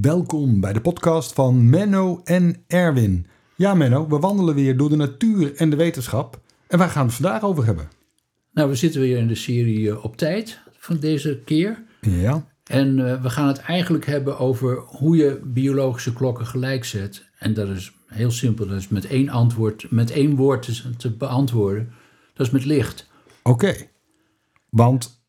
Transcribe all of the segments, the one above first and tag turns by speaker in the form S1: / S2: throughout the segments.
S1: Welkom bij de podcast van Menno en Erwin. Ja, Menno, we wandelen weer door de natuur en de wetenschap. En waar gaan we het vandaag over hebben?
S2: Nou, we zitten weer in de serie uh, op tijd van deze keer.
S1: Ja.
S2: En uh, we gaan het eigenlijk hebben over hoe je biologische klokken gelijk zet. En dat is heel simpel. Dat is met één, antwoord, met één woord te, te beantwoorden. Dat is met licht.
S1: Oké. Okay. Want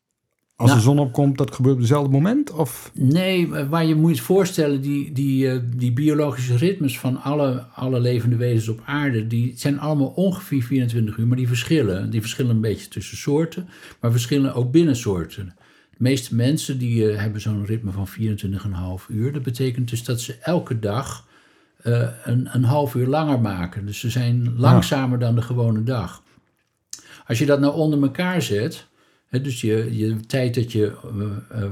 S1: als nou, de zon opkomt, dat gebeurt op hetzelfde moment? Of?
S2: Nee, maar je moet je voorstellen, die, die, uh, die biologische ritmes van alle, alle levende wezens op aarde, die zijn allemaal ongeveer 24 uur, maar die verschillen. Die verschillen een beetje tussen soorten, maar verschillen ook binnen soorten. De meeste mensen die uh, hebben zo'n ritme van 24,5 uur. Dat betekent dus dat ze elke dag uh, een, een half uur langer maken. Dus ze zijn langzamer ja. dan de gewone dag. Als je dat nou onder elkaar zet, dus je, je tijd dat je uh, uh,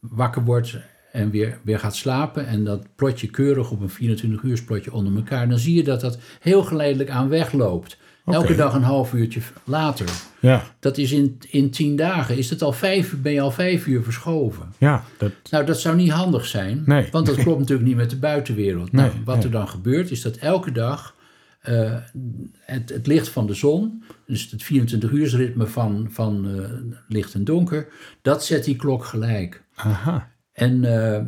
S2: wakker wordt en weer, weer gaat slapen en dat plotje keurig op een 24 uur plotje onder elkaar, dan zie je dat dat heel geleidelijk aan wegloopt. Okay. Elke dag een half uurtje later.
S1: Ja.
S2: Dat is in, in tien dagen. Is het al vijf, ben je al vijf uur verschoven.
S1: Ja, dat...
S2: Nou, dat zou niet handig zijn.
S1: Nee,
S2: want dat klopt natuurlijk niet met de buitenwereld.
S1: Nee,
S2: nou, wat
S1: nee.
S2: er dan gebeurt, is dat elke dag uh, het, het, licht van de zon, dus het 24-uursritme van, van uh, licht en donker, dat zet die klok gelijk.
S1: Aha.
S2: En uh,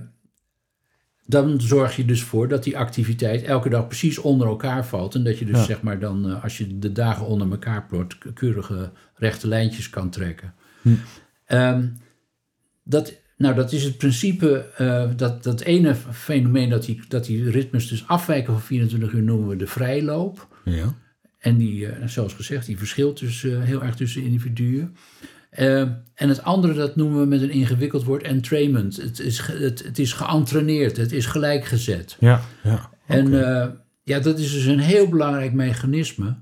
S2: dan zorg je dus voor dat die activiteit elke dag precies onder elkaar valt. En dat je dus
S1: Ja.
S2: zeg maar dan, als je de dagen onder elkaar plot, keurige rechte lijntjes kan trekken.
S1: Hm.
S2: Um, dat, nou, dat is het principe, uh, dat, dat ene fenomeen dat die, dat die ritmes dus afwijken van 24 uur noemen we de vrijloop.
S1: Ja.
S2: En die, uh, zoals gezegd, die verschilt dus uh, heel erg tussen individuen. En het andere, dat noemen we met een ingewikkeld woord entrainment. Het is, het, het is geëntreneerd, het is gelijkgezet.
S1: Ja, ja.
S2: En
S1: Oké.
S2: uh, ja, dat is dus een heel belangrijk mechanisme.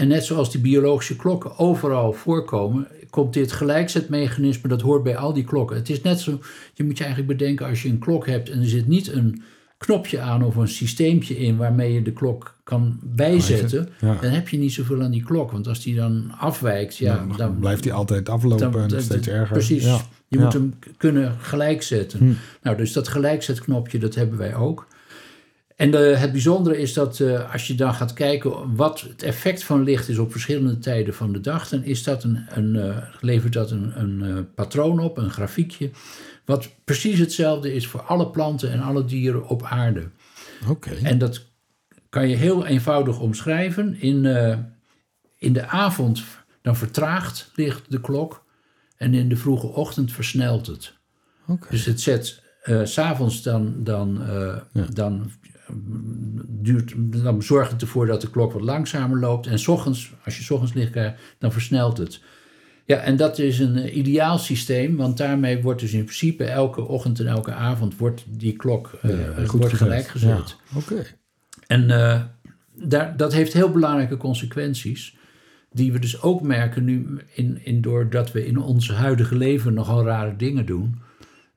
S2: En net zoals die biologische klokken overal voorkomen, komt dit gelijkzetmechanisme, dat hoort bij al die klokken. Het is net zo, je moet je eigenlijk bedenken als je een klok hebt en er zit niet een knopje aan of een systeempje in waarmee je de klok kan bijzetten,
S1: Ja.
S2: dan heb je niet zoveel aan die klok. Want als die dan afwijkt, ja,
S1: dan,
S2: dan
S1: blijft hij altijd aflopen
S2: dan-
S1: en steeds erger.
S2: Precies.
S1: Ja.
S2: Je moet hem kunnen gelijkzetten.
S1: Hm.
S2: Nou, dus dat gelijkzetknopje, dat hebben wij ook. En de, het bijzondere is dat eh, als je dan gaat kijken wat het effect van licht is op verschillende tijden van de dag, dan is dat een, een, eh, levert dat een, een eh, patroon op, een grafiekje, wat precies hetzelfde is voor alle planten en alle dieren op aarde.
S1: Oké.
S2: En dat kan je heel eenvoudig omschrijven. In, eh, in de avond dan vertraagt licht de klok en in de vroege ochtend versnelt het.
S1: Oké.
S2: Dus het zet eh, s s'avonds dan, dan, eh,
S1: Ja.
S2: dan, duurt, dan zorgt het ervoor dat de klok wat langzamer loopt. En s ochtends, als je s ochtends licht krijgt, dan versnelt het. Ja, en dat is een eh, ideaal systeem, want daarmee wordt dus in principe elke ochtend en elke avond wordt die klok eh,
S1: Ja,
S2: wordt gelijk gezet.
S1: Ja. Oké.
S2: En eh, daar, dat heeft heel belangrijke consequenties. Die we dus ook merken nu, in, in, doordat we in ons huidige leven nogal rare dingen doen.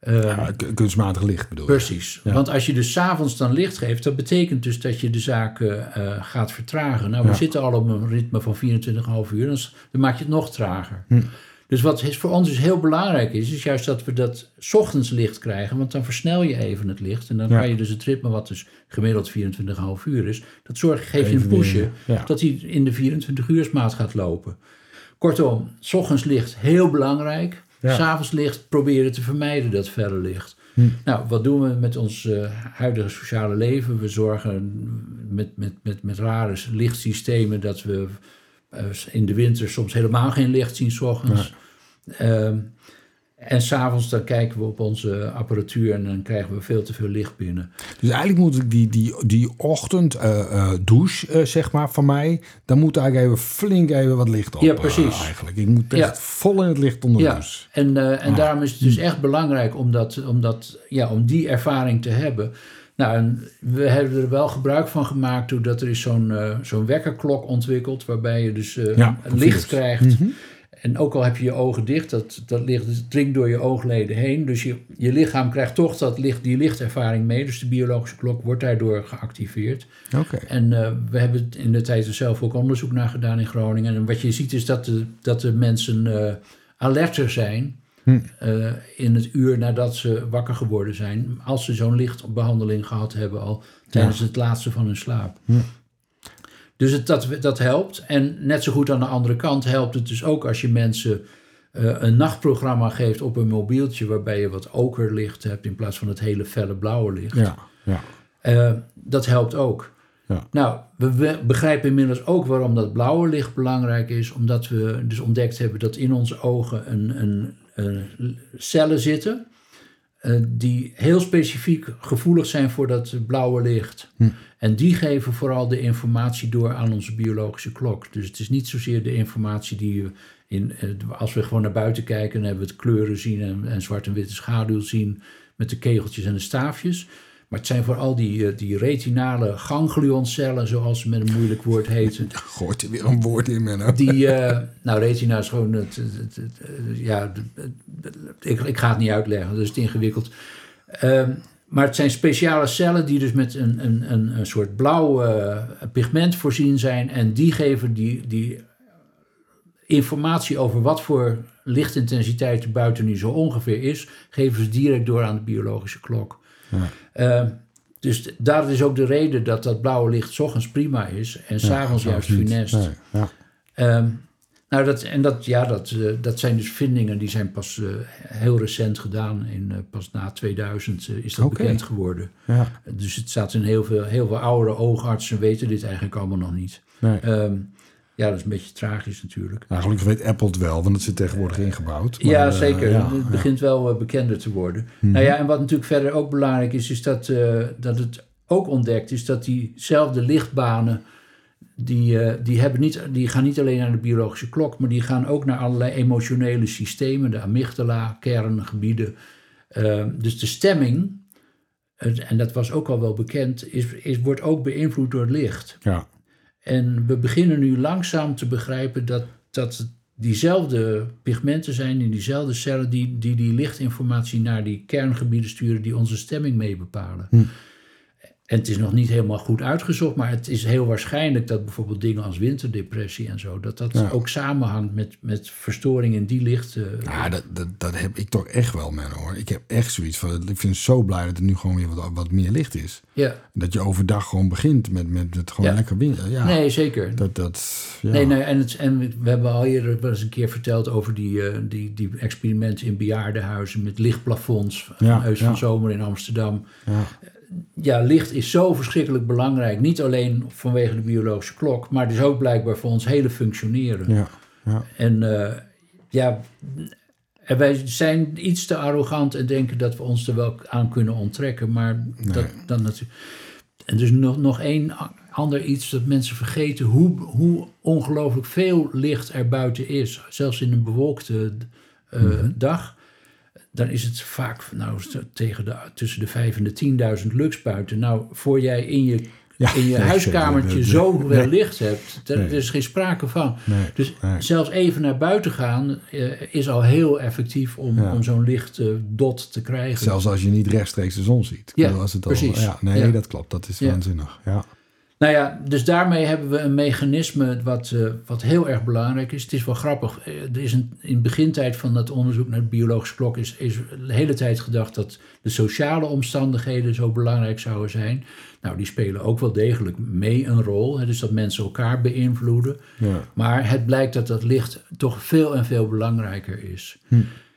S2: Eh,
S1: Ja, k- kunstmatig licht bedoel je?
S2: Precies.
S1: Ja.
S2: Want als je dus s'avonds dan licht geeft, dat betekent dus dat je de zaak eh, gaat vertragen. Nou, we
S1: Ja.
S2: zitten al op een ritme van 24,5 uur, dan, maak je het nog trager.
S1: Hm.
S2: Dus wat voor ons dus heel belangrijk is, is juist dat we dat 's ochtends licht krijgen, want dan versnel je even het licht. En dan kan je dus het ritme, wat dus gemiddeld 24,5 uur is, dat zorgt, geef je een pushje, dat hij in de 24 uursmaat gaat lopen. Kortom, 's ochtends licht heel belangrijk.
S1: Ja.
S2: S'avonds licht proberen te vermijden dat felle licht.
S1: Hm.
S2: Nou, wat doen we met ons eh, huidige sociale leven? We zorgen met, met, met, met rare lichtsystemen dat we eh, in de winter soms helemaal geen licht zien 's ochtends. Ehm, en s'avonds dan kijken we op onze apparatuur en dan krijgen we veel te veel licht binnen.
S1: Dus eigenlijk moet ik die, die, die ochtend eh, eh, douche, eh, zeg maar, van mij... dan moet eigenlijk even flink even wat licht op.
S2: Ja, precies.
S1: eigenlijk. Ik moet echt
S2: Ja.
S1: vol in het licht onder de
S2: Ja,
S1: douche.
S2: en, en
S1: Ah.
S2: daarom is het dus echt belangrijk om, dat, om, dat, ja, om die ervaring te hebben. Nou, en we hebben er wel gebruik van gemaakt doordat er is zo'n zo'n wekkerklok ontwikkeld... waarbij je dus
S1: Ja,
S2: licht krijgt.
S1: Mhm.
S2: En ook al heb je je ogen dicht, dat, dat licht dringt door je oogleden heen. Dus je, je lichaam krijgt toch dat licht, die lichtervaring mee. Dus de biologische klok wordt daardoor geactiveerd.
S1: Oké.
S2: En eh, we hebben in de tijd er zelf ook onderzoek naar gedaan in Groningen. En wat je ziet is dat de, dat de mensen eh, alerter zijn eh, in het uur nadat ze wakker geworden zijn. Als ze zo'n lichtbehandeling gehad hebben al tijdens het laatste van hun slaap. Dus het, dat, dat helpt. En net zo goed aan de andere kant helpt het dus ook als je mensen eh, een nachtprogramma geeft op een mobieltje waarbij je wat okerlicht hebt in plaats van het hele felle blauwe licht.
S1: Ja, ja.
S2: Eh, dat helpt ook.
S1: Ja.
S2: Nou, we, we begrijpen inmiddels ook waarom dat blauwe licht belangrijk is. Omdat we dus ontdekt hebben dat in onze ogen een, een, een cellen zitten. Eh, die heel specifiek gevoelig zijn voor dat blauwe licht. En die geven vooral de informatie door aan onze biologische klok. Dus het is niet zozeer de informatie die we in, eh, als we gewoon naar buiten kijken, dan hebben we het kleuren zien en, en zwart en witte schaduw zien met de kegeltjes en de staafjes. Maar het zijn vooral die, eh, die retinale ganglioncellen, zoals ze met een moeilijk woord heten.
S1: Gooit er weer een woord in, Menno.
S2: Die, eh, nou, retina is gewoon het, het, het- het- ja, ik, ik ga het niet uitleggen, dat is ingewikkeld. Ehm, maar het zijn speciale cellen die dus met een, een, een, een soort blauw eh, pigment voorzien zijn. En die geven die, die informatie over wat voor lichtintensiteit er buiten nu zo ongeveer is, geven ze direct door aan de biologische klok.
S1: Ja.
S2: Ehm, dus daar is ook de reden dat dat blauwe licht 's ochtends prima is en s'avonds
S1: Ja,
S2: juist funest.
S1: Nee, ja.
S2: Ehm, nou, dat, en dat, ja, dat, eh, dat zijn dus vindingen die zijn pas eh, heel recent gedaan. In, eh, pas na 2000 eh, is dat bekend geworden.
S1: Ja.
S2: Dus het staat in heel veel, heel veel oudere oogartsen weten dit eigenlijk allemaal nog niet.
S1: Nee.
S2: Ehm, ja, dat is een beetje tragisch natuurlijk.
S1: Nou, gelukkig weet Apple het wel, want het zit tegenwoordig ingebouwd. Maar,
S2: ja,
S1: eh,
S2: zeker.
S1: ja,
S2: het
S1: ja.
S2: begint wel eh, bekender te worden.
S1: Mhm.
S2: Nou ja, en wat natuurlijk verder ook belangrijk is, is dat, eh, dat het ook ontdekt is dat diezelfde lichtbanen, die, eh, die, hebben niet, die gaan niet alleen naar de biologische klok, maar die gaan ook naar allerlei emotionele systemen, de amygdala, kerngebieden. Eh, dus de stemming, het- en dat was ook al wel bekend, is, is, wordt ook beïnvloed door het licht.
S1: Ja.
S2: En we beginnen nu langzaam te begrijpen dat, dat diezelfde pigmenten zijn in diezelfde cellen die, die die lichtinformatie naar die kerngebieden sturen die onze stemming mee bepalen.
S1: Hm.
S2: En het is nog niet helemaal goed uitgezocht, maar het is heel waarschijnlijk dat bijvoorbeeld dingen als winterdepressie en zo, dat dat
S1: Ja.
S2: ook samenhangt met, met verstoring in die licht. eh,
S1: Ja, dat, dat, dat heb ik toch echt wel, man, hoor. Ik heb echt zoiets van... Ik vind het zo blij dat er nu gewoon weer wat, wat meer licht is.
S2: ja.
S1: Dat je overdag gewoon begint met, met het gewoon
S2: Ja.
S1: lekker win. Ja,
S2: Nee, zeker.
S1: dat... dat ja.
S2: Nee, nee, en, het, en we hebben al eerder wel eens een keer verteld over die, eh, die, die experimenten in bejaardenhuizen met lichtplafonds van
S1: Ja,
S2: Eus
S1: ja.
S2: van Zomer in Amsterdam.
S1: Ja.
S2: Ja, licht is zo verschrikkelijk belangrijk. Niet alleen vanwege de biologische klok, maar dus ook blijkbaar voor ons hele functioneren.
S1: Ja. Ja.
S2: En eh, ja, en wij zijn iets te arrogant en denken dat we ons er wel aan kunnen onttrekken. Maar dat, dan natuurlijk. En dus nog, nog één ander iets dat mensen vergeten: hoe, hoe ongelooflijk veel licht er buiten is. Zelfs in een bewolkte eh, dag. Dan is het vaak nou, zo tegen de, tussen de 5 en de 10.000 lux buiten. Nou, voor jij in je,
S1: Ja,
S2: in je
S1: nee,
S2: huiskamertje
S1: zeker.
S2: zoveel
S1: Nee.
S2: licht hebt, daar
S1: Nee.
S2: er is geen sprake van.
S1: Nee,
S2: Dus
S1: nee.
S2: zelfs even naar buiten gaan eh, is al heel effectief om,
S1: Ja.
S2: om zo'n licht eh, dot te krijgen.
S1: Zelfs als je niet rechtstreeks de zon ziet.
S2: Ja,
S1: bedoel, als het al,
S2: precies.
S1: Ja, nee, dat klopt. Dat is waanzinnig. Ja.
S2: Nou ja, dus daarmee hebben we een mechanisme wat, eh, wat heel erg belangrijk is. Het is wel grappig. eh, Er is een, in de begintijd van dat onderzoek naar de biologische klok is, is de hele tijd gedacht dat de sociale omstandigheden zo belangrijk zouden zijn. Nou, die spelen ook wel degelijk mee een rol. Hè, dus dat mensen elkaar beïnvloeden.
S1: Ja.
S2: Maar het blijkt dat dat licht toch veel en veel belangrijker is.
S1: Hm.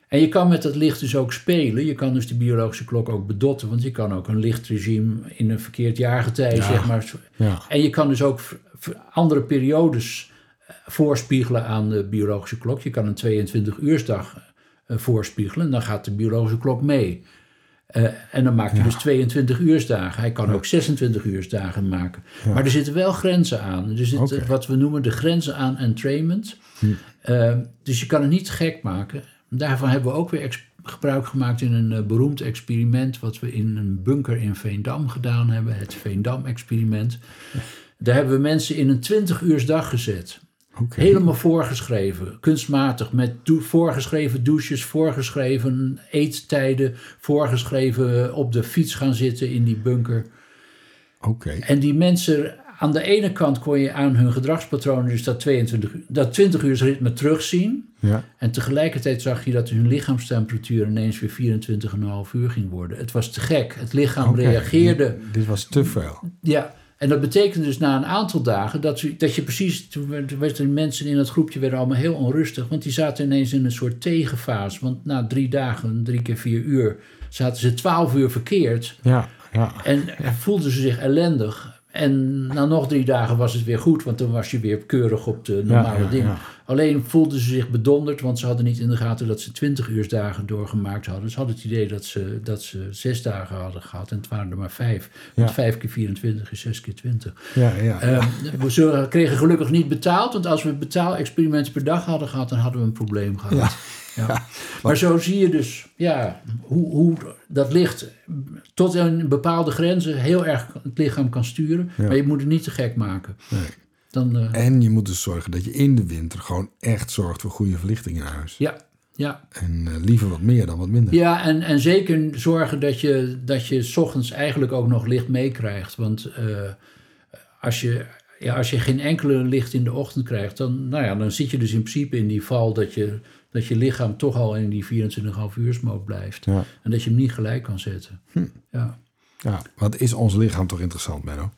S2: En je kan met dat licht dus ook spelen. Je kan dus de biologische klok ook bedotten. Want je kan ook een lichtregime in een verkeerd jaargetij,
S1: Ja.
S2: zeg maar.
S1: Ja.
S2: En je kan dus ook andere periodes eh, voorspiegelen aan de biologische klok. Je kan een 22-uursdag eh, voorspiegelen. Dan gaat de biologische klok mee. Eh, en dan maakt hij dus 22 uursdagen. Hij kan ook 26 uursdagen maken. Maar er zitten wel grenzen aan. Er zit
S1: Oké.
S2: eh, wat we noemen de grenzen aan entrainment. Eh, dus je kan het niet gek maken. Daarvan hebben we ook weer gebruik gemaakt in een eh, beroemd experiment... wat we in een bunker in Veendam gedaan hebben. Het Veendam-experiment. Daar hebben we mensen in een 20-uursdag gezet.
S1: Oké.
S2: Helemaal voorgeschreven, kunstmatig, met voorgeschreven douches, voorgeschreven eettijden, voorgeschreven op de fiets gaan zitten in die bunker.
S1: Oké.
S2: En die mensen aan de ene kant kon je aan hun gedragspatronen dus dat, 22, uur- dat 20 uur ritme terugzien.
S1: Ja.
S2: En tegelijkertijd zag je dat hun lichaamstemperatuur ineens weer 24,5 uur ging worden. Het was te gek. Het lichaam reageerde.
S1: Dit, dit was te veel.
S2: Ja, en dat betekende dus na een aantal dagen dat, je- dat je precies. Toen werd- toen werden mensen in het groepje werden allemaal heel onrustig. Want die zaten ineens in een soort tegenfase. Want na drie dagen, drie keer vier uur, zaten ze twaalf uur verkeerd.
S1: Ja, ja.
S2: En voelden ze zich ellendig. En na nog drie dagen was het weer goed, want dan was je weer keurig op de normale
S1: Ja, ja,
S2: dingen.
S1: ja.
S2: Alleen voelden ze zich bedonderd, want ze hadden niet in de gaten dat ze 20 uursdagen doorgemaakt hadden. Ze hadden het idee dat ze, dat ze zes dagen hadden gehad en het waren er maar vijf. Want vijf keer 24 is zes keer 20.
S1: ja, ja.
S2: We zullen- kregen gelukkig niet betaald, want als we betaalexperimenten per dag hadden gehad, dan hadden we een probleem gehad. Ja. Maar zo zie je dus ja, hoe, hoe dat licht tot een bepaalde grenzen heel erg het lichaam kan sturen.
S1: Ja.
S2: Maar je moet het niet te gek maken.
S1: Nee.
S2: Dan, eh,
S1: En je moet dus zorgen dat je in de winter gewoon echt zorgt voor goede verlichting in huis.
S2: ja, ja.
S1: En eh, liever wat meer dan wat minder.
S2: ja en, en zeker zorgen dat je, dat je 's ochtends eigenlijk ook nog licht meekrijgt. Want eh, als, je, ja, als je geen enkele licht in de ochtend krijgt, dan, nou ja, dan zit je dus in principe in die val dat je, dat je lichaam toch al in die 24,5 uursmode blijft.
S1: Ja.
S2: En dat je hem niet gelijk kan zetten. Ja.
S1: Ja, wat is ons lichaam toch interessant, Menno?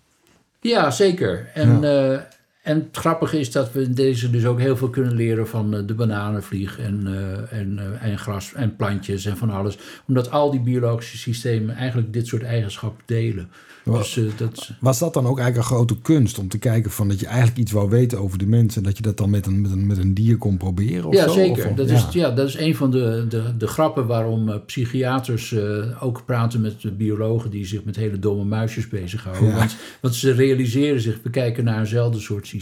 S2: Ja, zeker. En, eh, en het grappige is dat we in deze dus ook heel veel kunnen leren van eh, de bananenvlieg en, eh, en, eh, en gras en plantjes en van alles. Omdat al die biologische systemen eigenlijk dit soort eigenschappen delen. Dus eh, dat,
S1: Was dat dan ook eigenlijk een grote kunst om te kijken van dat je eigenlijk iets wou weten over de mensen en dat je dat dan met een, met een, met een dier kon proberen? Of
S2: ja,
S1: zo?
S2: zeker.
S1: Of-
S2: dat,
S1: ja.
S2: Is, ja, dat is een van de, de, de grappen waarom psychiaters ook praten met biologen die zich met hele domme muisjes bezighouden.
S1: Ja.
S2: Want, want ze realiseren zich, we kijken naar eenzelfde soort systeem.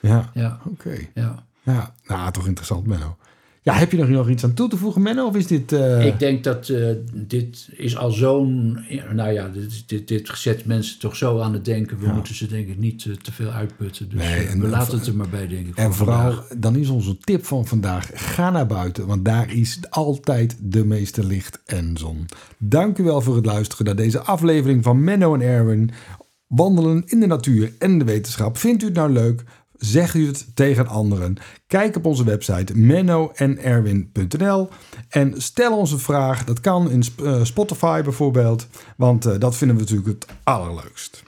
S1: Ja,
S2: Ja,
S1: oké.
S2: ja.
S1: Ja, nou, toch interessant, Menno. Ja, heb je er nog iets aan toe te voegen, Menno? Of is dit... eh,
S2: Ik denk dat eh, dit is al zo'n... Nou ja, dit, dit, dit zet mensen toch zo aan het denken. We
S1: Ja.
S2: moeten ze denk ik niet eh, te veel uitputten. Dus
S1: Nee,
S2: eh,
S1: en-
S2: we
S1: en-
S2: laten het er maar bij, denk ik.
S1: En
S2: voor
S1: vooral,
S2: vandaag.
S1: dan is onze tip van vandaag, ga naar buiten, want daar is altijd de meeste licht en zon. Dank u wel voor het luisteren naar deze aflevering van Menno en Erwin. Wandelen in de natuur en de wetenschap. Vindt u het nou leuk? Zeg u het tegen anderen. Kijk op onze website mennoenerwin.nl en stel ons een vraag. Dat kan in eh, Spotify bijvoorbeeld, want eh, dat vinden we natuurlijk het allerleukst.